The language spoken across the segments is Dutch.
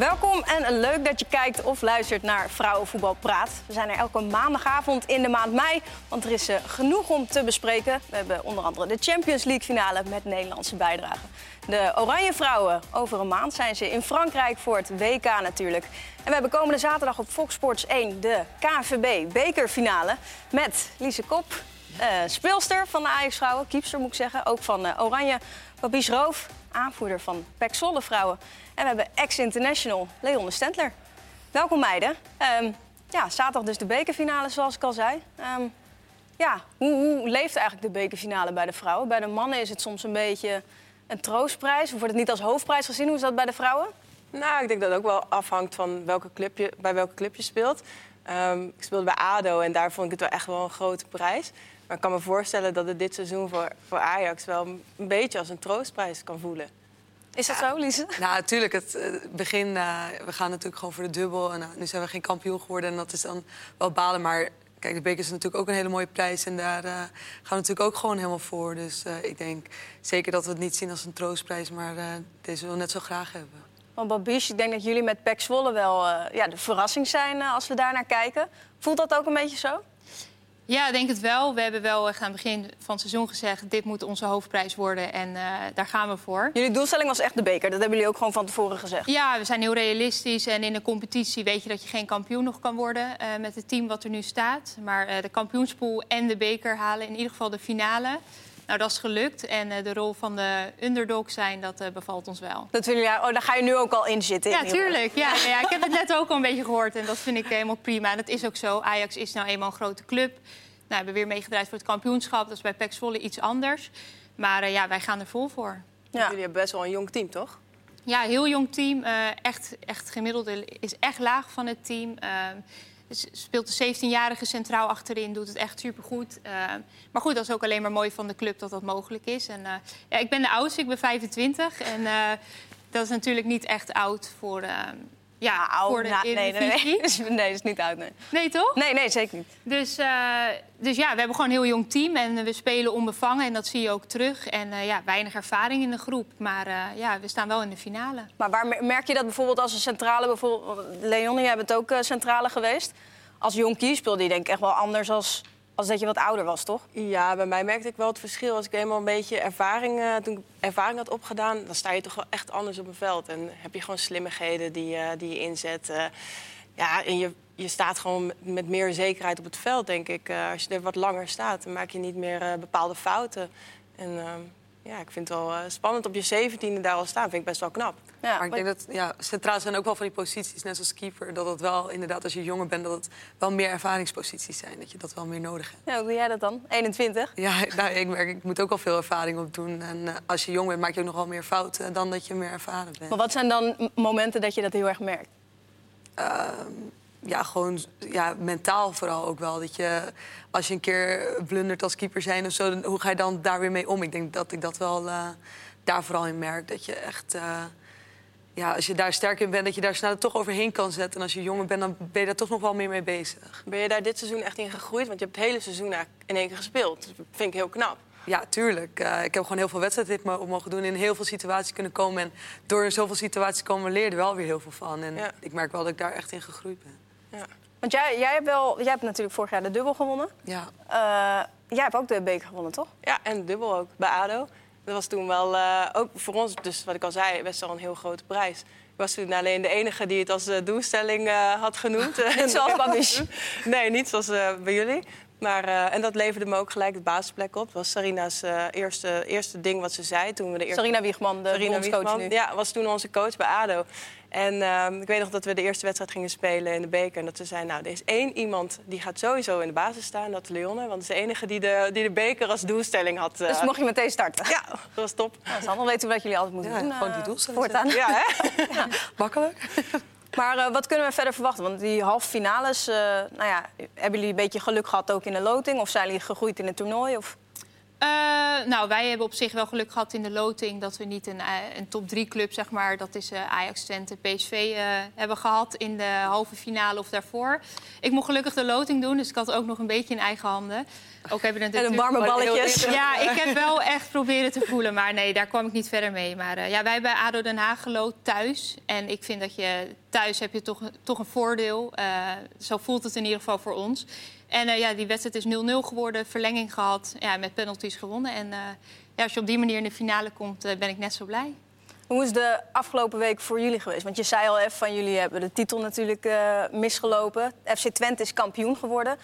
Welkom en leuk dat je kijkt of luistert naar Vrouwenvoetbal Praat. We zijn er elke maandagavond in de maand mei, want er is uh, genoeg om te bespreken. We hebben onder andere de Champions League finale met Nederlandse bijdrage. De Oranje Vrouwen, over een maand zijn ze in Frankrijk voor het WK natuurlijk. En we hebben komende zaterdag op Fox Sports 1 de KNVB bekerfinale met Lise Kop, uh, speelster van de Ajax Vrouwen, kiepster moet ik zeggen, ook van uh, Oranje, Babis Roof, aanvoerder van PEC Zwolle Vrouwen. En we hebben ex-international Leon Stentler. Welkom meiden. Um, ja, zaterdag dus de bekerfinale, zoals ik al zei. Um, ja, hoe, hoe, leeft eigenlijk de bekerfinale bij de vrouwen? Bij de mannen is het soms een beetje een troostprijs. Of wordt het niet als hoofdprijs gezien? Hoe is dat bij de vrouwen? Nou, ik denk dat het ook wel afhangt van welke club je, bij welke club je speelt. Um, ik speelde bij ADO en daar vond ik het wel echt wel een grote prijs. Maar ik kan me voorstellen dat het dit seizoen voor, voor Ajax wel een beetje als een troostprijs kan voelen. Is dat zo, Lise? Nou, natuurlijk. Het begin, uh, we gaan natuurlijk gewoon voor de dubbel. En uh, nu zijn we geen kampioen geworden en dat is dan wel balen. Maar kijk, de beker is natuurlijk ook een hele mooie prijs. En daar uh, gaan we natuurlijk ook gewoon helemaal voor. Dus ik denk zeker dat we het niet zien als een troostprijs. Maar deze we net zo graag hebben. Want Babiche, ik denk dat jullie met Pek Zwolle wel ja, de verrassing zijn als we daar naar kijken. Voelt dat ook een beetje zo? Ja, ik denk het wel. We hebben wel echt aan het begin van het seizoen gezegd... dit moet onze hoofdprijs worden en uh, daar gaan we voor. Jullie doelstelling was echt de beker. Dat hebben jullie ook gewoon van tevoren gezegd. Ja, we zijn heel realistisch. En in de competitie weet je dat je geen kampioen nog kan worden... Uh, met het team wat er nu staat. Maar uh, de kampioenspool en de beker halen in ieder geval de finale... Nou, dat is gelukt. En uh, de rol van de underdog zijn, dat uh, bevalt ons wel. Dat jullie, oh, daar ga je nu ook al in zitten. Ja, tuurlijk. Ja, ja, ik heb het net ook al een beetje gehoord. En dat vind ik helemaal prima. En dat is ook zo. Ajax is nou eenmaal een grote club. Nou, we hebben weer meegedraaid voor het kampioenschap. Dat is bij PEC Zwolle iets anders. Maar uh, ja, wij gaan er vol voor. Ja. Jullie hebben best wel een jong team, toch? Ja, heel jong team. echt, echt gemiddelde is echt laag van het team speelt de 17-jarige centraal achterin, doet het echt supergoed. Uh, maar goed, dat is ook alleen maar mooi van de club dat dat mogelijk is. En, uh, ja, ik ben de oudste, ik ben 25. En uh, dat is natuurlijk niet echt oud voor, ja, oud, voor de nee, nee, nee. is niet oud, nee. Nee, toch? Nee, nee, zeker niet. Dus, dus ja, we hebben gewoon een heel jong team en we spelen onbevangen. En dat zie je ook terug. En ja, weinig ervaring in de groep. Maar ja, we staan wel in de finale. Maar waar merk je dat bijvoorbeeld als een centrale... Bijvoorbeeld, Leon, jij bent ook centrale geweest als jonkie speelde je denk ik echt wel anders als, als dat je wat ouder was, toch? Ja, bij mij merkte ik wel het verschil. Als ik eenmaal een beetje ervaring, uh, toen ik ervaring had opgedaan... dan sta je toch wel echt anders op een veld. En heb je gewoon slimmigheden die, die je inzet. Uh, ja, en je, je staat gewoon met meer zekerheid op het veld, denk ik. als je er wat langer staat, dan maak je niet meer bepaalde fouten. En ehm, ja, ik vind het wel spannend op je zeventiende daar al staan. Vind ik best wel knap. Ja, maar ik denk dat ja, centraal zijn ook wel van die posities, net als keeper, dat het wel inderdaad als je jonger bent, dat het wel meer ervaringsposities zijn. Dat je dat wel meer nodig hebt. Ja, hoe doe jij dat dan? 21? Ja, nou, ik merk, ik moet ook al veel ervaring op doen. En uh, als je jong bent, maak je ook nog wel meer fouten dan dat je meer ervaren bent. Maar wat zijn dan momenten dat je dat heel erg merkt? Uh, ja, gewoon ja, mentaal vooral ook wel. Dat je, als je een keer blundert als keeper zijn of zo, hoe ga je dan daar weer mee om? Ik denk dat ik dat wel uh, daar vooral in merk. Dat je echt ja, als je daar sterk in bent, dat je daar snel toch overheen kan zetten. En als je jonger bent, dan ben je daar toch nog wel meer mee bezig. Ben je daar dit seizoen echt in gegroeid? Want je hebt het hele seizoen in één keer gespeeld. Dat vind ik heel knap. Ja, tuurlijk. Uh, ik heb gewoon heel veel wedstrijden mogen doen. In heel veel situaties kunnen komen. En door in zoveel situaties komen leer je er wel weer heel veel van. En ja. ik merk wel dat ik daar echt in gegroeid ben. Ja. Want jij, jij, hebt wel, jij hebt natuurlijk vorig jaar de dubbel gewonnen. Ja. Uh, jij hebt ook de beker gewonnen, toch? Ja, en de dubbel ook, bij ADO. Dat was toen wel, uh, ook voor ons, dus wat ik al zei, best wel een heel grote prijs. Ik was toen alleen de enige die het als uh, doelstelling uh, had genoemd. niet zoals Babish. nee, niet zoals bij jullie. Maar, en dat leverde me ook gelijk de basisplek op. Dat was Sarina's eerste, eerste ding wat ze zei toen we de eerste... Sarina Wiegman, de Sarina Wiegman, nu. Ja, was toen onze coach bij ADO. En uh, ik weet nog dat we de eerste wedstrijd gingen spelen in de beker. En dat ze zei, nou, er is één iemand die gaat sowieso in de basis staan. Dat is Leonne, want dat is de enige die de, die de beker als doelstelling had. Dus mocht je meteen starten? Ja, dat was top. Nou, Sander, weten we wat jullie altijd moeten ja, doen. Gewoon die doelstelling. Voortaan. Ja, hè? ja. Makkelijk. Maar uh, wat kunnen we verder verwachten? Want die halve finales, uh, nou ja, hebben jullie een beetje geluk gehad ook in de loting? Of zijn jullie gegroeid in het toernooi? Of? Uh, nou, wij hebben op zich wel geluk gehad in de loting dat we niet een, eh, een top 3 club, zeg maar, dat is uh, Ajax, Twente, PSV, uh, hebben gehad in de halve finale of daarvoor. Ik mocht gelukkig de loting doen, dus ik had ook nog een beetje in eigen handen. Ook hebben en een warme balletjes. Ja, ik heb wel echt proberen te voelen, maar nee, daar kwam ik niet verder mee. Maar ja, wij bij ADO Den Haag geloot thuis. En ik vind dat je thuis heb je toch, toch een voordeel. zo voelt het in ieder geval voor ons. En uh, ja, die wedstrijd is 0-0 geworden, verlenging gehad, ja, met penalties gewonnen. En uh, ja, als je op die manier in de finale komt, uh, ben ik net zo blij. Hoe is de afgelopen week voor jullie geweest? Want je zei al even van jullie hebben de titel natuurlijk misgelopen. FC Twente is kampioen geworden.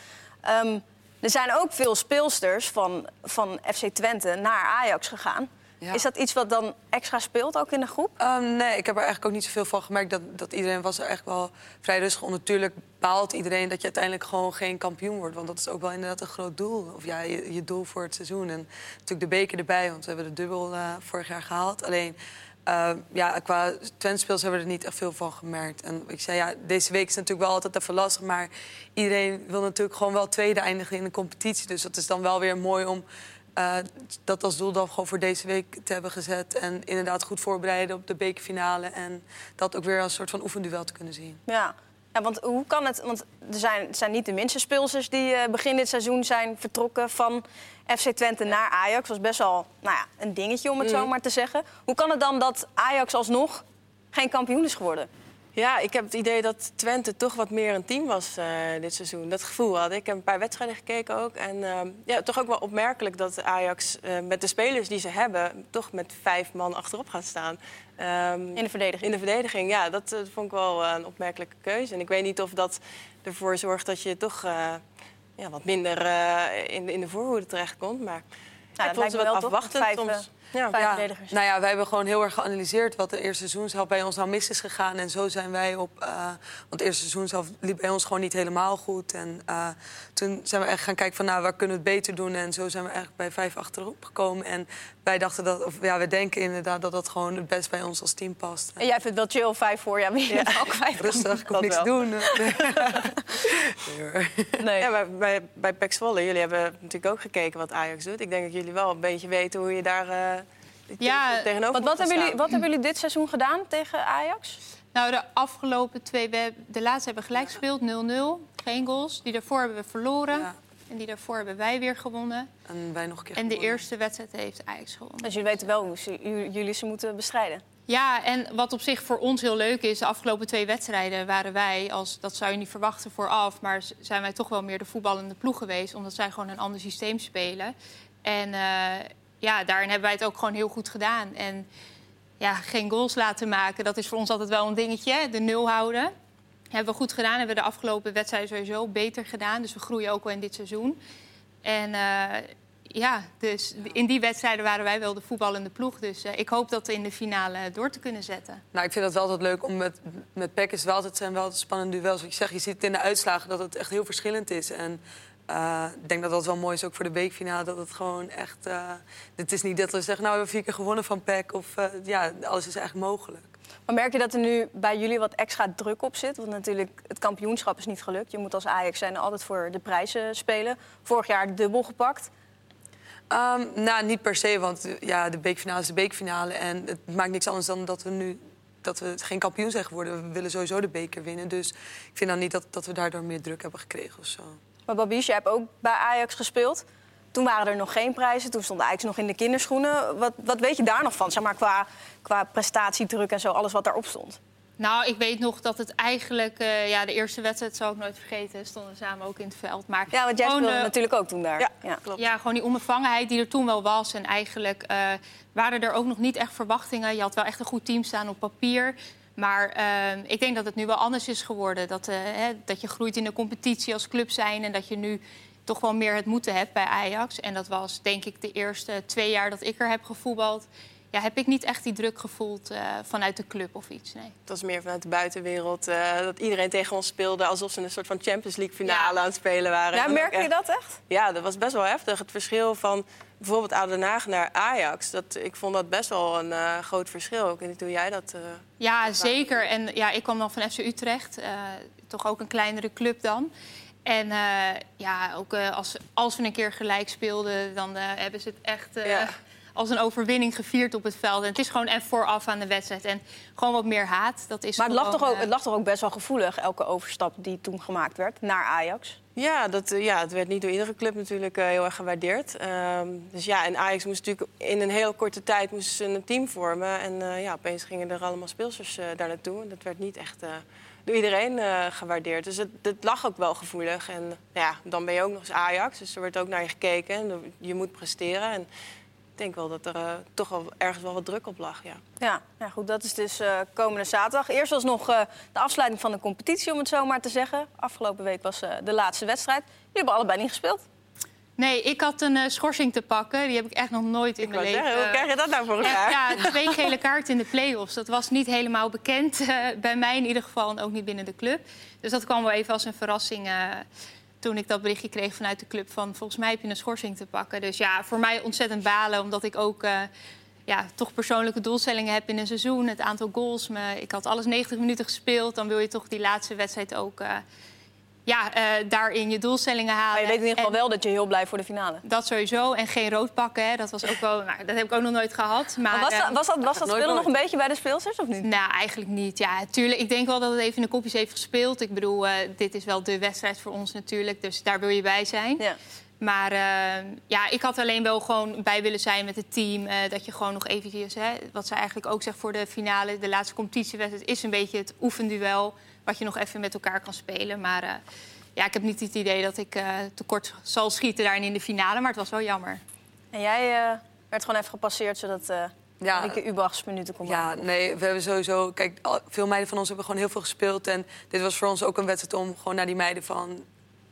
Um, er zijn ook veel speelsters van, van FC Twente naar Ajax gegaan. Is dat iets wat dan extra speelt ook in de groep? Um, nee, ik heb er eigenlijk ook niet zoveel van gemerkt. Dat, dat iedereen was er echt wel vrij rustig om. Natuurlijk baalt iedereen dat je uiteindelijk gewoon geen kampioen wordt. Want dat is ook wel inderdaad een groot doel. Of ja, je, je doel voor het seizoen. En natuurlijk de beker erbij, want we hebben de dubbel uh, vorig jaar gehaald. Alleen, uh, ja, qua Twente-speels hebben we er niet echt veel van gemerkt. En ik zei, ja, deze week is natuurlijk wel altijd even lastig. Maar iedereen wil natuurlijk gewoon wel tweede eindigen in de competitie. Dus dat is dan wel weer mooi om uh, dat als doel dan gewoon voor deze week te hebben gezet. En inderdaad goed voorbereiden op de bekerfinale. En dat ook weer als een soort van oefenduel te kunnen zien. Ja. Ja, want hoe kan het? Want er zijn, zijn niet de minste speelsers die uh, begin dit seizoen zijn vertrokken van FC Twente naar Ajax. Dat was best wel nou ja, een dingetje om het mm. zo maar te zeggen. Hoe kan het dan dat Ajax alsnog geen kampioen is geworden? Ja, ik heb het idee dat Twente toch wat meer een team was uh, dit seizoen. Dat gevoel had ik. Ik heb een paar wedstrijden gekeken ook. En uh, ja, toch ook wel opmerkelijk dat Ajax uh, met de spelers die ze hebben... toch met vijf man achterop gaat staan. Um, in de verdediging? In de verdediging, ja. Dat vond ik wel een opmerkelijke keuze. En ik weet niet of dat ervoor zorgt dat je toch ja, wat minder in, in de voorhoede terechtkomt. Maar nou, ik vond ze wat afwachtend soms. Ja, ja. Nou ja, wij hebben gewoon heel erg geanalyseerd wat de eerste seizoen zelf bij ons nou mis is gegaan. En zo zijn wij op. Uh, want het eerste seizoen zelf liep bij ons gewoon niet helemaal goed. En uh, toen zijn we echt gaan kijken van nou, waar kunnen we het beter doen. En zo zijn we eigenlijk bij vijf achterop gekomen. En wij dachten dat, of ja, we denken inderdaad dat dat gewoon het best bij ons als team past. En jij vindt wel chill, vijf voor, ja, maar je ja. ook vijf. Rustig, ik hoef niks te doen. Nee. nee. Ja, bij, bij, bij Pek Zwolle, jullie hebben natuurlijk ook gekeken wat Ajax doet. Ik denk dat jullie wel een beetje weten hoe je daar... Uh, ja, tegenover wat, wat hebben, jullie, wat hebben jullie dit seizoen gedaan tegen Ajax? Nou, de afgelopen twee... We, de laatste hebben gelijk gespeeld, 0-0. Geen goals. Die daarvoor hebben we verloren. Ja. En die daarvoor hebben wij weer gewonnen. En wij nog een keer En de eerste wedstrijd heeft Ajax gewonnen. Dus jullie weten wel hoe ze, jullie ze moeten bestrijden? Ja, en wat op zich voor ons heel leuk is... de afgelopen twee wedstrijden waren wij, als, dat zou je niet verwachten vooraf... maar zijn wij toch wel meer de voetballende ploeg geweest... omdat zij gewoon een ander systeem spelen. En uh, ja, daarin hebben wij het ook gewoon heel goed gedaan. En ja, geen goals laten maken, dat is voor ons altijd wel een dingetje. De nul houden. Hebben we goed gedaan. Hebben we de afgelopen wedstrijden sowieso beter gedaan. Dus we groeien ook wel in dit seizoen. En uh, ja, dus in die wedstrijden waren wij wel de voetballende ploeg. Dus uh, ik hoop dat we in de finale door te kunnen zetten. Nou, ik vind het wel altijd leuk om met, met is wel altijd, zijn wel altijd spannende duels. Wat je zegt, je ziet in de uitslagen dat het echt heel verschillend is. En uh, ik denk dat dat wel mooi is, ook voor de weekfinale. Dat het gewoon echt... Uh, dit is niet dat we zeggen, nou, we hebben vier keer gewonnen van PEC. Of uh, ja, alles is eigenlijk mogelijk. Maar merk je dat er nu bij jullie wat extra druk op zit? Want natuurlijk, het kampioenschap is niet gelukt. Je moet als Ajax zijn altijd voor de prijzen spelen. Vorig jaar dubbel gepakt. Um, nou, niet per se, want ja, de beekfinale is de beekfinale. En het maakt niks anders dan dat we nu dat we geen kampioen zijn geworden. We willen sowieso de beker winnen. Dus ik vind dan niet dat, dat we daardoor meer druk hebben gekregen of zo. Maar Babiche, jij hebt ook bij Ajax gespeeld. Toen waren er nog geen prijzen. Toen stond Ajax nog in de kinderschoenen. Wat, wat weet je daar nog van, zeg maar, qua, qua prestatiedruk en zo, alles wat daarop stond? Nou, ik weet nog dat het eigenlijk... Uh, ja, de eerste wedstrijd zal ik nooit vergeten. Stonden we samen ook in het veld. Maar ja, want jij speelde uh, natuurlijk ook toen daar. Ja, ja, klopt. Ja, gewoon die onbevangenheid die er toen wel was. En eigenlijk uh, waren er ook nog niet echt verwachtingen. Je had wel echt een goed team staan op papier. Maar uh, ik denk dat het nu wel anders is geworden. Dat, uh, hè, dat je groeit in de competitie als club zijn en dat je nu toch wel meer het moeten hebt bij Ajax. En dat was denk ik de eerste twee jaar dat ik er heb gevoetbald. Ja, heb ik niet echt die druk gevoeld uh, vanuit de club of iets. Nee. Het was meer vanuit de buitenwereld. Uh, dat iedereen tegen ons speelde alsof ze een soort van Champions League finale ja. aan het spelen waren. Ja, merk je dat echt? Ja, dat was best wel heftig. Het verschil van bijvoorbeeld Haag naar Ajax. Dat, ik vond dat best wel een uh, groot verschil. Ik weet niet hoe jij dat... Uh, ja, zeker. En ja, ik kwam dan van FC Utrecht. Uh, toch ook een kleinere club dan. En uh, ja, ook uh, als, als we een keer gelijk speelden, dan uh, hebben ze het echt ja. Als een overwinning gevierd op het veld. En het is gewoon en vooraf aan de wedstrijd. En gewoon wat meer haat. Dat is maar het, gewoon, lag toch ook, het lag toch ook best wel gevoelig, elke overstap die toen gemaakt werd naar Ajax? Ja, dat, ja, het werd niet door iedere club natuurlijk heel erg gewaardeerd. Ehm, dus ja, en Ajax moest natuurlijk in een heel korte tijd moest ze een team vormen. En ja, opeens gingen er allemaal speelsters daar naartoe. En dat werd niet echt door iedereen uh, gewaardeerd. Dus het, het, lag ook wel gevoelig. En ja, dan ben je ook nog eens Ajax, dus er wordt ook naar je gekeken. En je moet presteren. En denk wel dat er uh, toch wel ergens wel wat druk op lag, ja. Ja, ja goed, dat is dus uh, komende zaterdag. Eerst was nog de afsluiting van de competitie, om het zo maar te zeggen. Afgelopen week was de laatste wedstrijd. Jullie hebben allebei niet gespeeld. Nee, ik had een uh, schorsing te pakken. Die heb ik echt nog nooit in ik mijn leven. Zeggen, hoe krijg je dat nou voor elkaar? Ja, twee gele kaarten in de play-offs. Dat was niet helemaal bekend. Uh, bij mij in ieder geval en ook niet binnen de club. Dus dat kwam wel even als een verrassing... Toen ik dat berichtje kreeg vanuit de club van... volgens mij heb je een schorsing te pakken. Dus ja, voor mij ontzettend balen. Omdat ik ook ja, toch persoonlijke doelstellingen heb in een seizoen. Het aantal goals. Me, ik had alles 90 minuten gespeeld. Dan wil je toch die laatste wedstrijd ook ja, uh, daarin je doelstellingen halen. Maar je weet in ieder geval wel dat je heel blij voor de finale. Dat sowieso. En geen rood pakken, hè. dat was ook wel. Nou, dat heb ik ook nog nooit gehad. Maar, maar was, dat, was dat, was dat spelen nog een beetje bij de speelsters of niet? Nou, eigenlijk niet. Ja, tuurlijk. Ik denk wel dat het even in de kopjes heeft gespeeld. Ik bedoel, uh, dit is wel de wedstrijd voor ons natuurlijk. Dus daar wil je bij zijn. Ja. Maar uh, ja, ik had alleen wel gewoon bij willen zijn met het team. dat je gewoon nog eventjes, hè, wat ze eigenlijk ook zegt voor de finale, de laatste competitiewedstrijd, is een beetje het oefenduel wat je nog even met elkaar kan spelen. Maar uh, ja, ik heb niet het idee dat ik uh, tekort zal schieten daarin in de finale. Maar het was wel jammer. En jij uh, werd gewoon even gepasseerd zodat uh, ja, ik Ubachs minuten kon Ja, nee, we hebben sowieso... Kijk, veel meiden van ons hebben gewoon heel veel gespeeld. En dit was voor ons ook een wedstrijd om gewoon naar die meiden van...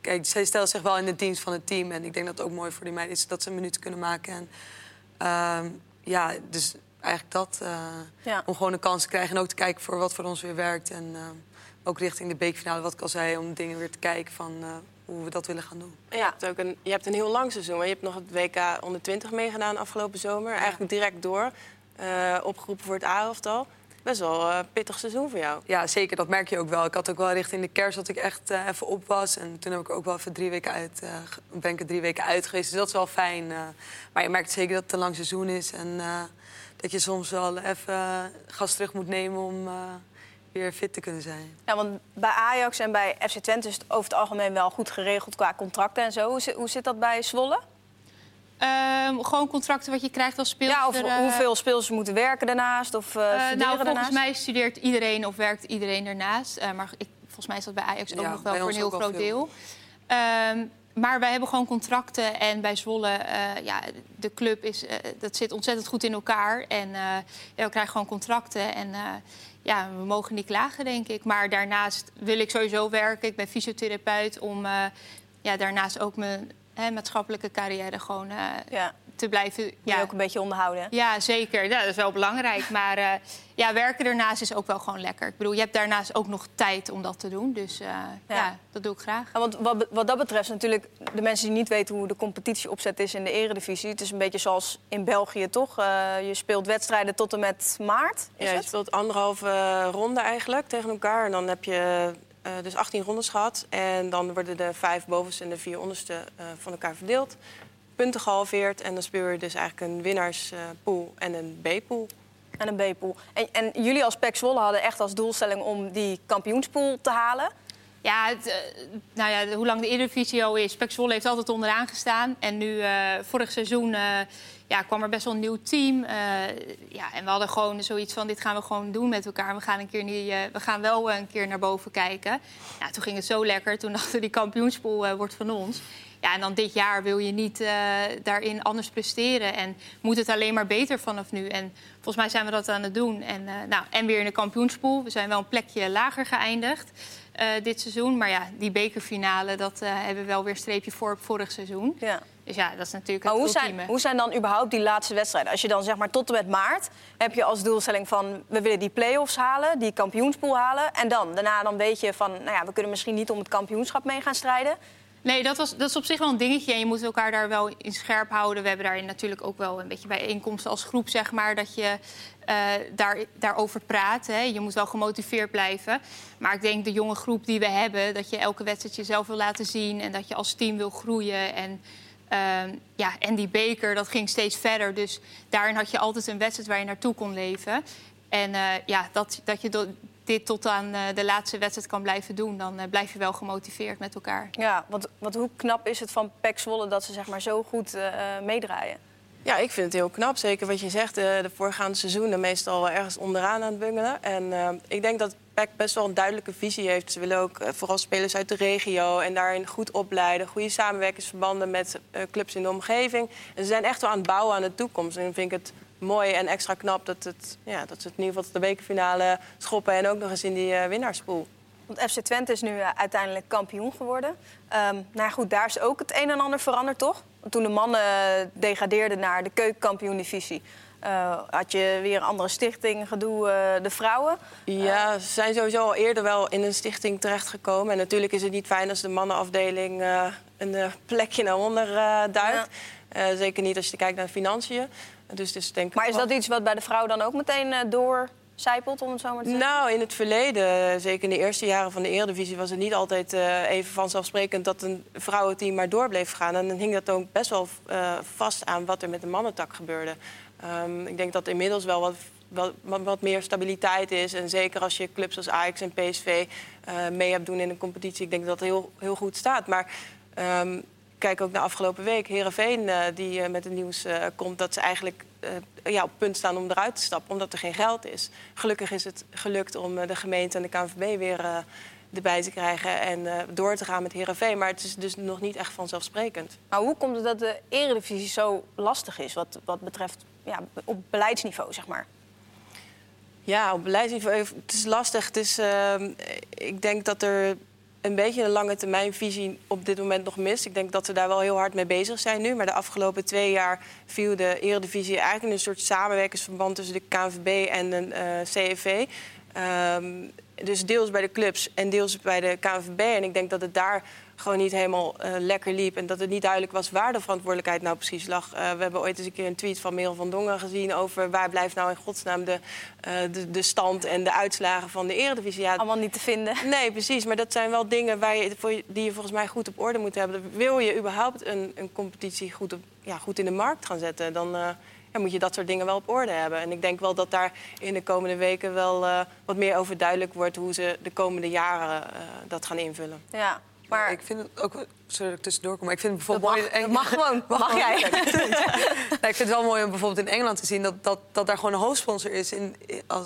Kijk, zij stellen zich wel in de dienst van het team. En ik denk dat het ook mooi voor die meiden is dat ze minuten kunnen maken. En uh, ja, dus eigenlijk dat. Uh, ja. Om gewoon een kans te krijgen en ook te kijken voor wat voor ons weer werkt. En uh, ook richting de beekfinale, wat ik al zei, om dingen weer te kijken van uh, hoe we dat willen gaan doen. Ja, je, hebt ook een, je hebt een heel lang seizoen. Je hebt nog het WK onder 20 meegedaan afgelopen zomer. Eigenlijk direct door. Uh, opgeroepen voor het A-elftal. Best wel een uh, pittig seizoen voor jou. Ja, zeker. Dat merk je ook wel. Ik had ook wel richting de kerst dat ik echt uh, even op was. En toen heb ik ook wel even drie weken uit, ben ik er drie weken uit geweest. Dus dat is wel fijn. maar je merkt zeker dat het een lang seizoen is. En dat je soms wel even gas terug moet nemen om weer fit te kunnen zijn. Ja, want bij Ajax en bij FC Twente is het over het algemeen wel goed geregeld qua contracten en zo. Hoe zit, hoe zit dat bij Zwolle? Um, gewoon contracten wat je krijgt als speelster. Ja, of uh, hoeveel speelsters moeten werken daarnaast? Of, uh, uh, nou, volgens daarnaast? mij studeert iedereen of werkt iedereen ernaast. maar ik, volgens mij is dat bij Ajax ook nog wel voor een heel groot deel. Um, maar wij hebben gewoon contracten. En bij Zwolle, ja, de club is, dat zit ontzettend goed in elkaar. En ja, we krijgen gewoon contracten. En ja, we mogen niet klagen, denk ik. Maar daarnaast wil ik sowieso werken. Ik ben fysiotherapeut om ja, daarnaast ook mijn hè, maatschappelijke carrière gewoon uh, ja te blijven... Ja, ook een beetje onderhouden. Ja, zeker. Ja, dat is wel belangrijk. Maar uh, ja, werken daarnaast is ook wel gewoon lekker. Ik bedoel, je hebt daarnaast ook nog tijd om dat te doen. Dus uh, ja. ja. dat doe ik graag. Ja, want wat, wat dat betreft natuurlijk... de mensen die niet weten hoe de competitie opzet is in de eredivisie... het is een beetje zoals in België, toch? Uh, je speelt wedstrijden tot en met maart, Ja, je speelt anderhalve ronde eigenlijk tegen elkaar. En dan heb je dus 18 rondes gehad. En dan worden de vijf bovenste en de vier onderste van elkaar verdeeld punten gehalveerd. En dan speel je dus eigenlijk een winnaarspool en een B-pool. En een B-pool. En, en, jullie als PEC Zwolle hadden echt als doelstelling om die kampioenspool te halen? Ja, het, eh, nou ja, hoe lang de Eredivisie al is. PEC Zwolle heeft altijd onderaan gestaan. En nu, uh, vorig seizoen, uh, ja, kwam er best wel een nieuw team. Uh, ja, en we hadden gewoon zoiets van, dit gaan we gewoon doen met elkaar. We gaan, een keer niet, we gaan wel een keer naar boven kijken. Ja, toen ging het zo lekker. Toen dachten we, die kampioenspool wordt van ons. Ja, en dan dit jaar wil je niet daarin anders presteren. En moet het alleen maar beter vanaf nu. En volgens mij zijn we dat aan het doen. En, nou, en weer in de kampioenspool. We zijn wel een plekje lager geëindigd dit seizoen. Maar ja, die bekerfinale, dat hebben we wel weer streepje voor op vorig seizoen. Ja. Dus ja, dat is natuurlijk maar het hoe zijn, hoe zijn dan überhaupt die laatste wedstrijden? Als je dan zeg maar tot en met maart heb je als doelstelling van... we willen die play-offs halen, die kampioenspool halen. En dan, daarna dan weet je van, nou ja, we kunnen misschien niet om het kampioenschap mee gaan strijden. Nee, dat, was, dat is op zich wel een dingetje. En je moet elkaar daar wel in scherp houden. We hebben daarin natuurlijk ook wel een beetje bijeenkomsten als groep, zeg maar. Dat je uh, daar, daarover praat. Hè. Je moet wel gemotiveerd blijven. Maar ik denk de jonge groep die we hebben, dat je elke wedstrijd jezelf wil laten zien. En dat je als team wil groeien. En, uh, ja, en die beker, dat ging steeds verder. Dus daarin had je altijd een wedstrijd waar je naartoe kon leven. En uh, ja, dat, dat je dit tot aan uh, de laatste wedstrijd kan blijven doen... dan uh, blijf je wel gemotiveerd met elkaar. Ja, want, hoe knap is het van Pek dat ze zeg maar, zo goed meedraaien? Ja, ik vind het heel knap. Zeker wat je zegt, de, de voorgaande seizoenen meestal ergens onderaan aan het bungelen. En ik denk dat PEC best wel een duidelijke visie heeft. Ze willen ook vooral spelers uit de regio en daarin goed opleiden. Goede samenwerkingsverbanden met clubs in de omgeving. En ze zijn echt wel aan het bouwen aan de toekomst. En dan vind ik het mooi en extra knap dat, het, ja, dat ze het in ieder geval de bekerfinale schoppen... en ook nog eens in die winnaarspool. Want FC Twente is nu uiteindelijk kampioen geworden. Um, nou goed, daar is ook het een en ander veranderd, toch? Toen de mannen degradeerden naar de keukenkampioen-divisie... Uh, had je weer een andere stichting, gedoe, uh, de vrouwen? Ja, ze zijn sowieso al eerder wel in een stichting terechtgekomen. En natuurlijk is het niet fijn als de mannenafdeling uh, een plekje naar onder duikt. Ja. zeker niet als je kijkt naar de financiën. Dus, dus denk maar is dat iets wat bij de vrouw dan ook meteen uh, doorcijpelt, om het zo maar te zeggen? Nou, in het verleden, zeker in de eerste jaren van de Eredivisie... was het niet altijd uh, even vanzelfsprekend dat een vrouwenteam maar door bleef gaan. En dan hing dat ook best wel uh, vast aan wat er met de mannentak gebeurde. Um, ik denk dat inmiddels wel wat wat, meer stabiliteit is. En zeker als je clubs als Ajax en PSV uh, mee hebt doen in een competitie. Ik denk dat dat heel, heel goed staat. Maar um, kijk ook naar afgelopen week. Herenveen uh, die uh, met het nieuws uh, komt dat ze eigenlijk ja, op punt staan om eruit te stappen, omdat er geen geld is. Gelukkig is het gelukt om de gemeente en de KNVB weer erbij te krijgen en door te gaan met Herenveen. Maar het is dus nog niet echt vanzelfsprekend. Maar hoe komt het dat de Eredivisie zo lastig is wat, wat betreft ja, op beleidsniveau, zeg maar? Ja, op beleidsniveau. Het is lastig. Het is, ehm, ik denk dat er een beetje een lange termijnvisie op dit moment nog mis. Ik denk dat we daar wel heel hard mee bezig zijn nu. Maar de afgelopen twee jaar viel de Eredivisie eigenlijk in een soort samenwerkingsverband tussen de KNVB en de uh, CFV. Um, dus deels bij de clubs en deels bij de KNVB. En ik denk dat het daar gewoon niet helemaal uh, lekker liep. En dat het niet duidelijk was waar de verantwoordelijkheid nou precies lag. Uh, we hebben ooit eens een keer een tweet van Merel van Dongen gezien... over waar blijft nou in godsnaam de, uh, de, de, stand en de uitslagen van de Eredivisie. Ja, Allemaal niet te vinden. Nee, precies. Maar dat zijn wel dingen waar je, die je volgens mij goed op orde moet hebben. Wil je überhaupt een, een competitie goed, op, ja, goed in de markt gaan zetten... dan ja, moet je dat soort dingen wel op orde hebben. En ik denk wel dat daar in de komende weken wel wat meer over duidelijk wordt... hoe ze de komende jaren dat gaan invullen. Ja. Maar ik vind het ook. Sorry dat ik tussendoor kom. Maar ik vind het bijvoorbeeld mag, mooi. Dat mag gewoon. Mag, mag jij? nee, ik vind het wel mooi om bijvoorbeeld in Engeland te zien dat, dat, dat daar gewoon een hoofdsponsor is in,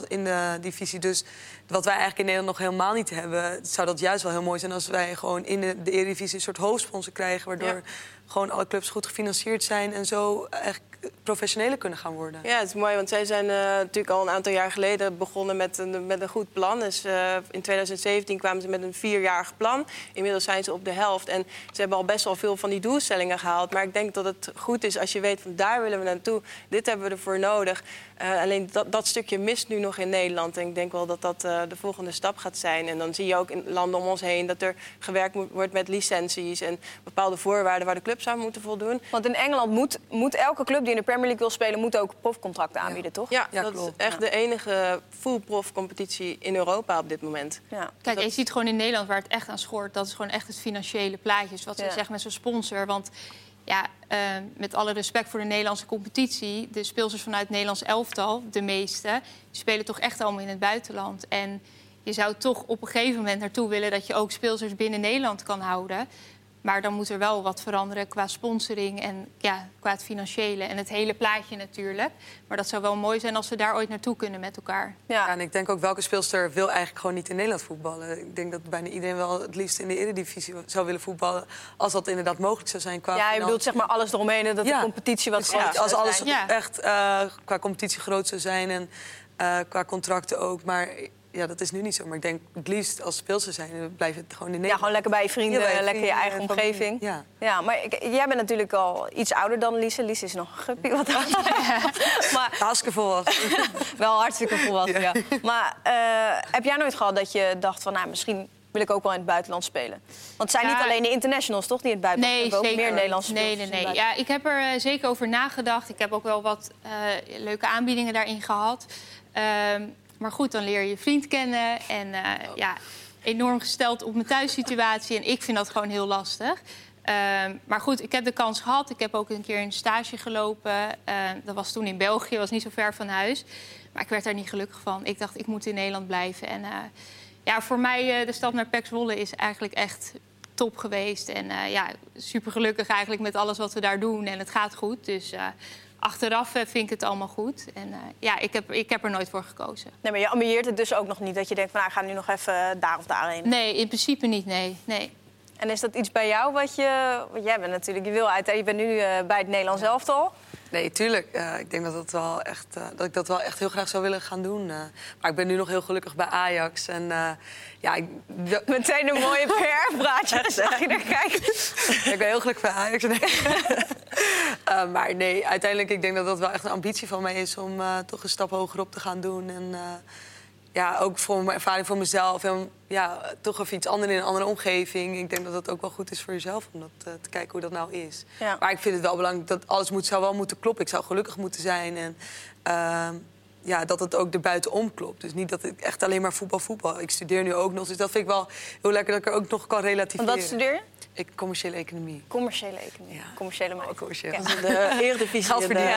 in de divisie. Dus wat wij eigenlijk in Nederland nog helemaal niet hebben, zou dat juist wel heel mooi zijn als wij gewoon in de, de Eredivisie een soort hoofdsponsor krijgen. Waardoor ja. gewoon alle clubs goed gefinancierd zijn en zo echt professioneler kunnen gaan worden. Ja, het is mooi, want zij zijn uh, natuurlijk al een aantal jaar geleden begonnen met een, met een goed plan. Dus uh, in 2017 kwamen ze met een vierjarig plan. Inmiddels zijn ze op de helft en ze hebben al best wel veel van die doelstellingen gehaald. Maar ik denk dat het goed is als je weet van daar willen we naartoe. Dit hebben we ervoor nodig. Uh, alleen dat, dat stukje mist nu nog in Nederland. En ik denk wel dat dat de volgende stap gaat zijn. En dan zie je ook in landen om ons heen dat er gewerkt moet, wordt met licenties en bepaalde voorwaarden waar de clubs aan moeten voldoen. Want in Engeland moet, moet elke club die in de Premier League wil spelen, moet ook profcontracten aanbieden, ja. toch? Ja, ja dat klopt. is echt de enige full prof competitie in Europa op dit moment. Ja. Kijk, dat... je ziet gewoon in Nederland waar het echt aan schort, dat is gewoon echt het financiële plaatje. Wat ze zeggen met zo'n sponsor. Want ja, uh, met alle respect voor de Nederlandse competitie, de speelsters vanuit het Nederlands elftal, de meeste, die spelen toch echt allemaal in het buitenland. En je zou toch op een gegeven moment naartoe willen dat je ook speelsters binnen Nederland kan houden. Maar dan moet er wel wat veranderen qua sponsoring en ja, qua het financiële en het hele plaatje natuurlijk. Maar dat zou wel mooi zijn als we daar ooit naartoe kunnen met elkaar. Ja, ja en ik denk ook welke speelster wil eigenlijk gewoon niet in Nederland voetballen. Ik denk dat bijna iedereen wel het liefst in de Eredivisie zou willen voetballen. Als dat inderdaad mogelijk zou zijn. Qua ja, je bedoelt zeg maar alles eromheen dat ja. de competitie wat groter ja, Als alles echt uh, qua competitie groot zou zijn en uh, qua contracten ook. Maar ja, dat is nu niet zo. Maar ik denk het liefst als speelster zijn, blijf het gewoon in Nederland. Ja, gewoon lekker bij je vrienden, ja, bij je lekker je eigen omgeving. Ja. ja, maar ik, jij bent natuurlijk al iets ouder dan Lise. Lise is nog een guppie wat maar Hartstikke volwassen. Wel hartstikke volwassen, ja. ja. Maar uh, heb jij nooit gehad dat je dacht van, nou, misschien wil ik ook wel in het buitenland spelen. Want het zijn Ja. niet alleen de internationals, toch, die in het buitenland Nee, hebben, ook zeker. meer Nederlandse Nee, nee, nee. Ja, ik heb er eh, zeker over nagedacht. Ik heb ook wel wat eh, leuke aanbiedingen daarin gehad. Ehm, maar goed, dan leer je je vriend kennen. En eh, ja, enorm gesteld op mijn thuissituatie. En ik vind dat gewoon heel lastig. Ehm, maar goed, ik heb de kans gehad. Ik heb ook een keer een stage gelopen. Ehm, dat was toen in België, was niet zo ver van huis. Maar ik werd daar niet gelukkig van. Ik dacht, ik moet in Nederland blijven. En eh, ja, voor mij, eh, de stap naar Pax Zwolle is eigenlijk echt top geweest. En ja, super gelukkig eigenlijk met alles wat we daar doen. En het gaat goed. Dus achteraf eh, vind ik het allemaal goed. En eh, ja, ik heb, ik heb er nooit voor gekozen. Nee, maar je ambieert het dus ook nog niet. Dat je denkt van, nou, ik ga nu nog even daar of daarheen. Nee, in principe niet, nee. nee. En is dat iets bij jou wat je... Want jij bent natuurlijk, je wil uit, je bent nu eh, bij het Nederlands elftal. Nee, tuurlijk. Eh, ik denk dat, dat, wel echt, eh, dat ik dat wel echt heel graag zou willen gaan doen. maar ik ben nu nog heel gelukkig bij Ajax. En ja, ik, Meteen een mooie PR-praatje gezegd. Hier, kijk. ik ben heel gelukkig bij Ajax. Nee. Maar nee, uiteindelijk ik denk dat dat wel echt een ambitie van mij is... om toch een stap hoger op te gaan doen. En ja, ook voor mijn ervaring voor mezelf. En ja, toch even iets anders in een andere omgeving. Ik denk dat dat ook wel goed is voor jezelf om dat, eh, te kijken hoe dat nou is. Ja. Maar ik vind het wel belangrijk dat alles moet, zou wel moeten kloppen. Ik zou gelukkig moeten zijn. En ehm, ja, dat het ook erbuitenom klopt. Dus niet dat ik echt alleen maar voetbal, voetbal. Ik studeer nu ook nog. Dus dat vind ik wel heel lekker dat ik er ook nog kan relativeren. Want wat studeer je? Ik commerciële economie. Commerciële economie. Ja. Commerciële Oh, markt. commercieel. Ja. De Eredivisie. Geld de- verdienen.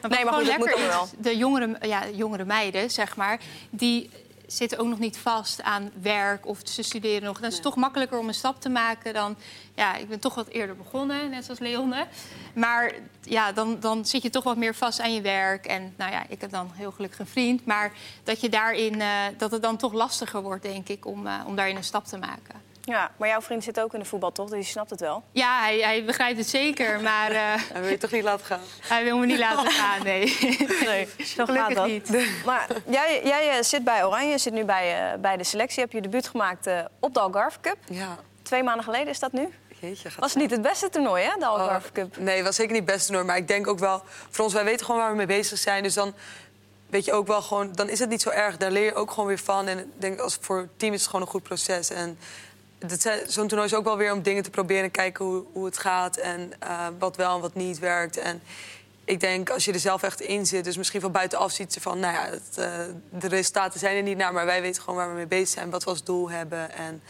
Maar Nee, maar goed, moet is, de jongere, ja, jongere meiden, zeg maar, die zitten ook nog niet vast aan werk of ze studeren nog. Dan is het toch makkelijker om een stap te maken dan... Ja, ik ben toch wat eerder begonnen, net zoals Leonne. Maar ja, dan, dan zit je toch wat meer vast aan je werk. En nou ja, ik heb dan heel gelukkig een vriend. Maar dat, je daarin, eh, dat het dan toch lastiger wordt, denk ik, om, eh, om daarin een stap te maken. Ja, maar jouw vriend zit ook in de voetbal, toch? Dus die snapt het wel. Ja, hij, hij begrijpt het zeker, maar eh, En wil je toch niet laten gaan? hij wil me niet laten gaan, nee. Nee, zo Gelukkig dat. niet. Maar jij, jij eh, zit bij Oranje, je zit nu bij, eh, bij de selectie. Heb je debuut gemaakt eh, op de Algarve Cup. Ja, Twee maanden geleden is dat nu. jeetje. Gaat Was niet het beste toernooi, hè, de Algarve Oh, Cup. Nee, was zeker niet het beste toernooi. Maar ik denk ook wel, voor ons, wij weten gewoon waar we mee bezig zijn. Dus dan weet je ook wel gewoon, dan is het niet zo erg. Daar leer je ook gewoon weer van. En ik denk, als voor het team is het gewoon een goed proces. En zo'n toernooi is ook wel weer om dingen te proberen en kijken hoe, hoe het gaat. En eh, wat wel en wat niet werkt. En ik denk, als je er zelf echt in zit, dus misschien van buitenaf ziet ze van, nou ja, het, eh, de resultaten zijn er niet naar, maar wij weten gewoon waar we mee bezig zijn, wat we als doel hebben. En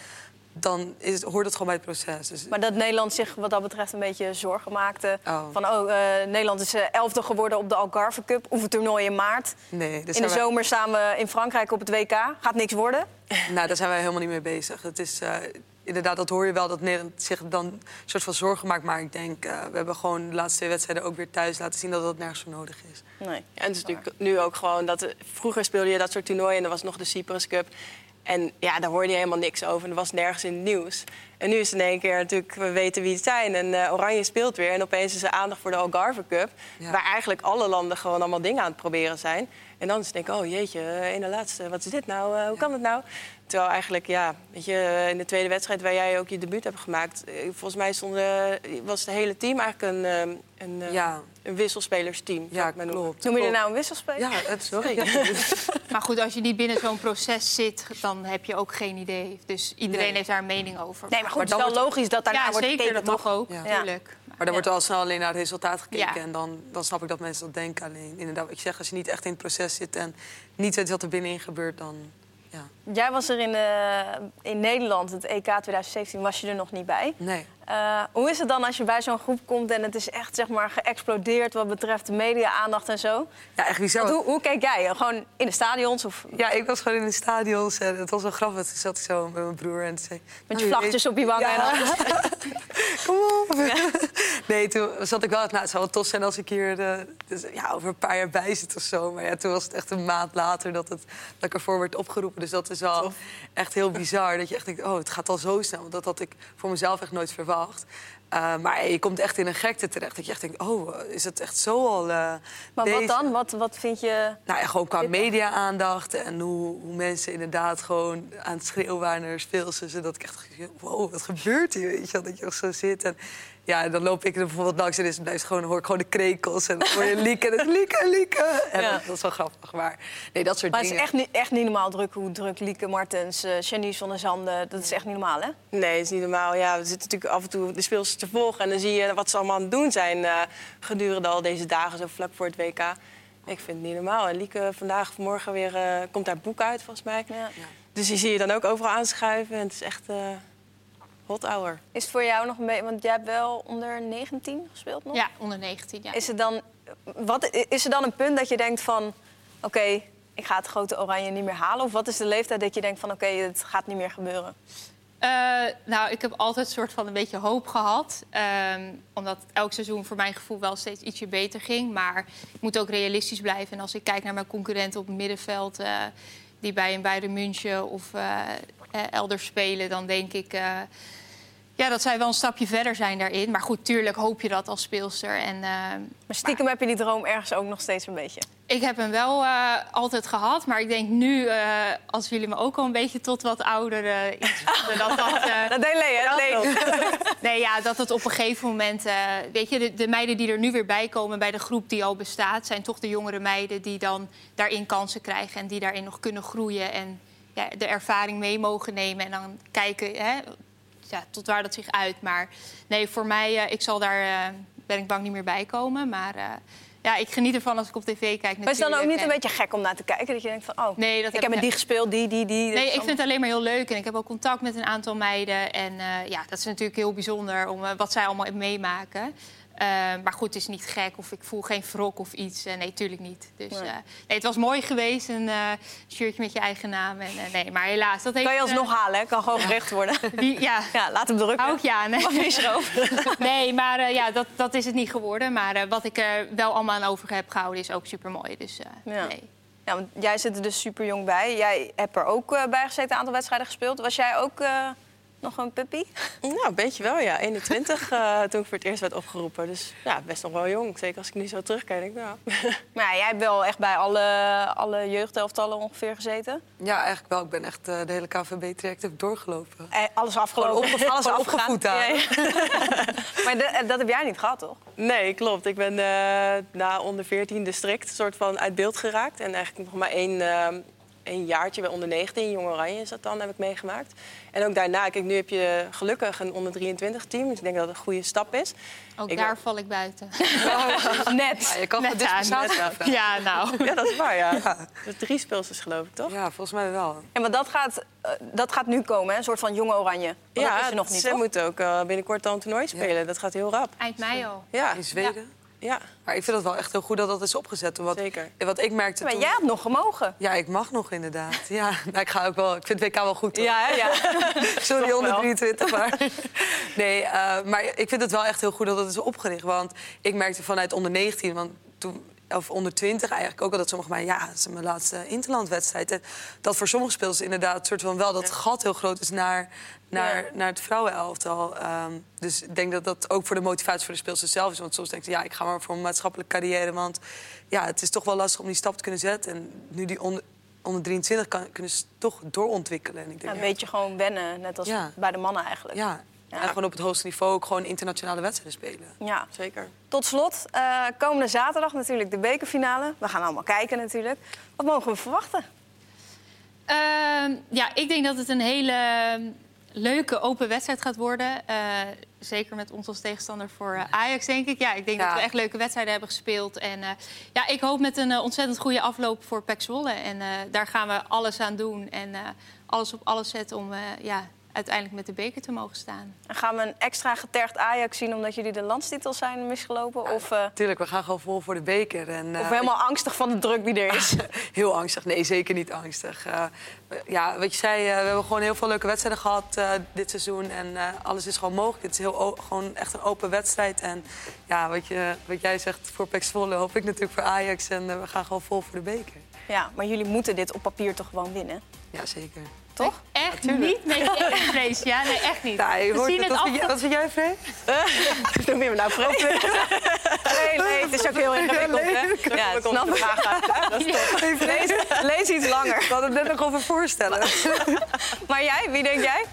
dan is, hoort het gewoon bij het proces. Dus Maar dat Nederland zich wat dat betreft een beetje zorgen maakte. Oh. Van, oh, eh, Nederland is eh, elfde geworden op de Algarve Cup. Oefentoernooi in maart. nee, dus in de wij- zomer staan we in Frankrijk op het WK. Gaat niks worden. Nou, daar zijn wij helemaal niet mee bezig. Het is, eh, inderdaad, dat hoor je wel, dat Nederland zich dan een soort van zorgen maakt. Maar ik denk, eh, we hebben gewoon de laatste twee wedstrijden ook weer thuis laten zien dat dat nergens voor nodig is. Nee. En het is natuurlijk nu ook gewoon dat... er- vroeger speelde je dat soort toernooien en er was nog de Cyprus Cup. En ja, daar hoorde je helemaal niks over. Er was nergens in het nieuws. En nu is het in één keer natuurlijk, we weten wie het zijn. En eh, Oranje speelt weer. En opeens is er aandacht voor de Algarve Cup. Ja. Waar eigenlijk alle landen gewoon allemaal dingen aan het proberen zijn. En dan is het denk ik, oh jeetje, eh, ene laatste, wat is dit nou? Eh, hoe kan het nou? Terwijl eigenlijk, ja, weet je, in de tweede wedstrijd waar jij ook je debuut hebt gemaakt... volgens mij stond, was het hele team eigenlijk een, een, Ja. een wisselspelersteam. Ja, klopt. Noem je er nou een wisselspeler? Ja, het, sorry. Maar goed, als je niet binnen zo'n proces zit, dan heb je ook geen idee. Dus iedereen Nee. heeft daar een mening over. Nee, maar goed, Maar het is wel logisch dat daarna ja, wordt zeker, gekeken, dat toch? mag ook, Ja. natuurlijk. Maar dan wordt wel snel alleen naar het resultaat gekeken. Ja. En dan, dan snap ik dat mensen dat denken. Alleen inderdaad, wat ik zeg, als je niet echt in het proces zit... en niet weet wat er binnenin gebeurt, dan... Ja. Jij was er in, eh, in Nederland, het EK 2017, was je er nog niet bij. Nee. Eh, hoe is het dan als je bij zo'n groep komt en het is echt zeg maar, geëxplodeerd wat betreft de media-aandacht en zo? Ja, echt bizar. Hoe, hoe keek jij? Gewoon in de stadions of Ja, ik was gewoon in de stadions en het was wel grappig. Toen zat ik zo met mijn broer en zei... met "Nou, je vlaggetjes weet- op je wangen? Ja. En Kom op. Nee, toen zat ik wel... Nou, het zou wel tof zijn als ik hier eh, dus, ja, over een paar jaar bij zit of zo. Maar ja, toen was het echt een maand later dat, het, dat ik ervoor werd opgeroepen. Dus dat is wel echt heel bizar. Dat je echt denkt, oh, het gaat al zo snel. Want dat had ik voor mezelf echt nooit verwacht. Eh, maar je komt echt in een gekte terecht. Dat je echt denkt, oh, is het echt zo al eh, Maar wat dan? Wat, wat vind je... Nou, ja, gewoon qua media-aandacht en hoe, hoe mensen inderdaad gewoon aan het schreeuwen waren naar speelsen. Zodat ik echt wow, wat gebeurt hier? Weet je, dat je echt zo zit. En Ja, en dan loop ik er bijvoorbeeld langs en is, blijft gewoon, hoor ik gewoon de krekels. En dan hoor je Lieke en het is Lieke, Lieke. En Ja. dat, dat is wel grappig. Maar nee, dat soort Maar het is dingen. echt niet, echt niet normaal druk hoe druk Lieke Martens, eh Janice van der Zanden. Dat is echt niet normaal, hè? Nee, dat is niet normaal. Ja, we zitten natuurlijk af en toe de speelsters te volgen. En dan zie je wat ze allemaal aan het doen zijn eh, gedurende al deze dagen, zo vlak voor het WK. Ik vind het niet normaal. En Lieke vandaag, vanmorgen weer, eh, komt haar boek uit, volgens mij. Ja. Dus die zie je dan ook overal aanschuiven. En het is echt eh hot hour. Is het voor jou nog een beetje... Want jij hebt wel onder 19 gespeeld nog? Ja, onder 19. Ja. Is, het dan, wat, is er dan een punt dat je denkt van... Oké, ik ga het grote oranje niet meer halen? Of wat is de leeftijd dat je denkt van... Oké, het gaat niet meer gebeuren? Eh, nou, ik heb altijd een soort van een beetje hoop gehad. Ehm, omdat elk seizoen voor mijn gevoel wel steeds ietsje beter ging. Maar ik moet ook realistisch blijven. En als ik kijk naar mijn concurrenten op het middenveld... eh, die bij een Bayern München of eh, elders spelen... dan denk ik eh, ja, dat zij wel een stapje verder zijn daarin. Maar goed, tuurlijk hoop je dat als speelster. En, eh, Maar stiekem heb je die droom ergens ook nog steeds een beetje. ik heb hem wel eh, altijd gehad, maar ik denk nu, eh, als jullie me ook al een beetje tot wat ouder eh, iets vonden, dat dat... eh, Dat deed Lee? Lee. nee, ja, dat het op een gegeven moment... eh, weet je, de, de meiden die er nu weer bij komen bij de groep die al bestaat... zijn toch de jongere meiden die dan daarin kansen krijgen... en die daarin nog kunnen groeien en ja, de ervaring mee mogen nemen... en dan kijken hè, ja, tot waar dat zich uit. Maar nee, voor mij, eh, ik zal daar, eh, ben ik bang niet meer bij komen. Maar eh, ja, ik geniet ervan als ik op tv kijk Maar is het dan ook niet een En- beetje gek om naar te kijken? Dat je denkt van, oh, Nee, dat ik heb heb met die gespeeld, die, die, die. Nee, ik vind het alleen maar heel leuk. En ik heb ook contact met een aantal meiden. En ja, dat is natuurlijk heel bijzonder om, wat zij allemaal meemaken. Eh, maar goed, het is niet gek of ik voel geen wrok of iets. Eh, nee, tuurlijk niet. Dus Nee. eh, nee, het was mooi geweest, een eh, shirtje met je eigen naam. En, nee, maar helaas, dat heeft... Kan je alsnog halen, hè? Kan gewoon gericht worden. die- ja, Ja, laat hem drukken. je aan. hè? Wat is? Nee, maar ja, dat, dat is het niet geworden. Maar wat ik er wel allemaal aan over heb gehouden is ook super mooi. Dus Ja. nee. Ja, want jij zit er dus super jong bij. Jij hebt er ook bij gezeten, een aantal wedstrijden gespeeld. Was jij ook nog een puppy? Nou, een beetje wel, ja. 21 eh, toen ik voor het eerst werd opgeroepen. Dus ja, best nog wel jong. Zeker als ik nu zo terugkijk, denk ik, nou... Maar ja, jij hebt wel echt bij alle, alle jeugdelftallen ongeveer gezeten. Ja, eigenlijk wel. Ik ben echt eh, de hele KVB-traject heb ik doorgelopen. Eh, alles afgelopen. Opge- alles afgevoed daar. Ja, ja. maar de- dat heb jij niet gehad, toch? Nee, klopt. Ik ben eh, na onder 14 district soort van uit beeld geraakt. En eigenlijk nog maar één, één jaartje bij onder 19, Jong Oranje is dat dan, heb ik meegemaakt. En ook daarna, kijk, nu heb je gelukkig een onder 23 team. Dus ik denk dat het een goede stap is. Ook Ik- daar val ik buiten. Net. Ja, je kan Net aan. vragen. Ja, nou. Ja, dat is waar, ja. Ja. Dus drie speelsters geloof ik, toch? Ja, volgens mij wel. Ja, maar dat gaat, eh, dat gaat nu komen, hè? een soort van jonge oranje. Want dat is er nog niet, ze toch? moeten ook eh, binnenkort al een toernooi spelen. Dat gaat heel rap. Eind mei al. Ja, In Zweden. Ja Maar ik vind het wel echt heel goed dat dat is opgezet. Wat, Zeker. Wat ik merkte Maar toen... jij had nog gemogen. Ja, ik mag nog inderdaad. Ja, nou, ik, ga ook wel, ik vind het WK wel goed. Ja, hè? ja. Sorry, onder wel. 23. Maar, nee, eh, maar ik vind het wel echt heel goed dat het is opgericht. Want ik merkte vanuit onder 19, want toen, of onder 20 eigenlijk ook al dat sommige mij, ja, het is mijn laatste interlandwedstrijd. En dat voor sommige spelers inderdaad soort van wel dat gat heel groot is naar, naar, Ja. naar het vrouwenelftal. Ehm, dus ik denk dat dat ook voor de motivatie voor de speelsters zelf is. Want soms denk je, ja, ik ga maar voor een maatschappelijke carrière. Want ja, het is toch wel lastig om die stap te kunnen zetten. En nu die onder, onder 23 kan, kunnen ze toch doorontwikkelen. En ik denk, Een ja, beetje gewoon wennen, net als bij de mannen eigenlijk. ja. Ja. En gewoon op het hoogste niveau ook gewoon internationale wedstrijden spelen. Ja. zeker. Tot slot, eh, komende zaterdag natuurlijk de bekerfinale. We gaan allemaal kijken natuurlijk. Wat mogen we verwachten? Ehm, ja, ik denk dat het een hele leuke open wedstrijd gaat worden. Eh, zeker met ons als tegenstander voor eh, Ajax, denk ik. Ja, ik denk Ja. dat we echt leuke wedstrijden hebben gespeeld. En eh, ja, ik hoop met een ontzettend goede afloop voor PEC Zwolle. En eh, daar gaan we alles aan doen en eh, alles op alles zetten om eh, ja, uiteindelijk met de beker te mogen staan. En gaan we een extra getergd Ajax zien omdat jullie de landstitels zijn misgelopen? Of, eh, Tuurlijk, we gaan gewoon vol voor de beker. En, eh, of helemaal angstig van de druk die er is? Heel angstig. Nee, zeker niet angstig. Eh, ja, wat je zei, eh, we hebben gewoon heel veel leuke wedstrijden gehad eh, dit seizoen. En eh, alles is gewoon mogelijk. Het is heel gewoon echt een open wedstrijd. En ja, wat, je, wat jij zegt voor PEC Zwolle hoop ik natuurlijk voor Ajax. En eh, we gaan gewoon vol voor de beker. ja, maar jullie moeten dit op papier toch gewoon winnen? Ja, zeker. Toch? Echt niet met je vrees. Ja, nee, echt niet. Ja, je we hoort zien het. het Wat, vind jij, af. wat vind jij, Free? Noem je me nou vreemd? Nee, nee, het is ook heel ingewikkeld, hè? Ja, komt snap ik. Dat is toch- Lees, lees iets langer. We hadden het net nog over voorstellen. Maar jij, wie denk jij?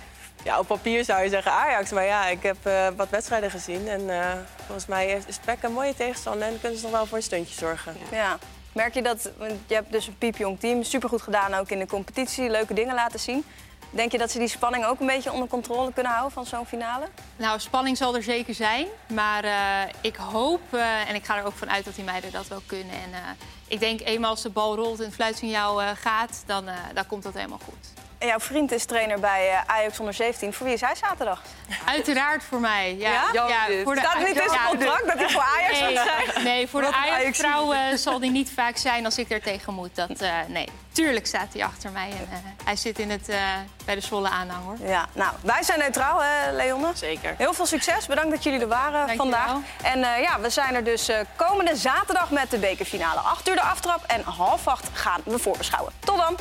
ja, op papier zou je zeggen Ajax. Maar ja, ik heb eh, wat wedstrijden gezien. En eh, volgens mij heeft- is PEC een mooie tegenstander. En kunnen ze nog wel voor een stuntje zorgen. Ja. Merk je dat, want je hebt dus een piepjong team, supergoed gedaan ook in de competitie, leuke dingen laten zien. Denk je dat ze die spanning ook een beetje onder controle kunnen houden van zo'n finale? Nou, spanning zal er zeker zijn. Maar eh, ik hoop, eh, en ik ga er ook van uit dat die meiden dat wel kunnen. En eh, ik denk eenmaal als de bal rolt en het fluitsignaal gaat, dan, dan komt dat helemaal goed. En jouw vriend is trainer bij eh, Ajax onder 17. Voor wie is hij zaterdag? Uiteraard voor mij. Ja, Ja? Dit. voor de Staat niet in zijn contract dat hij voor Ajax Nee, moet zijn? nee, voor de Wat Ajax-vrouw zal die niet vaak zijn als ik er tegen moet. Dat, eh, nee, tuurlijk staat hij achter mij. En, eh, hij zit in het, eh, bij de Zwolle aanhang, hoor. Ja, nou, wij zijn neutraal, hè, Leonne? Zeker. Heel veel succes. Bedankt dat jullie er waren Dank je vandaag. wel. En eh, ja, we zijn er dus eh, komende zaterdag met de bekerfinale. 8 uur de aftrap en half acht gaan we voorbeschouwen. Tot dan!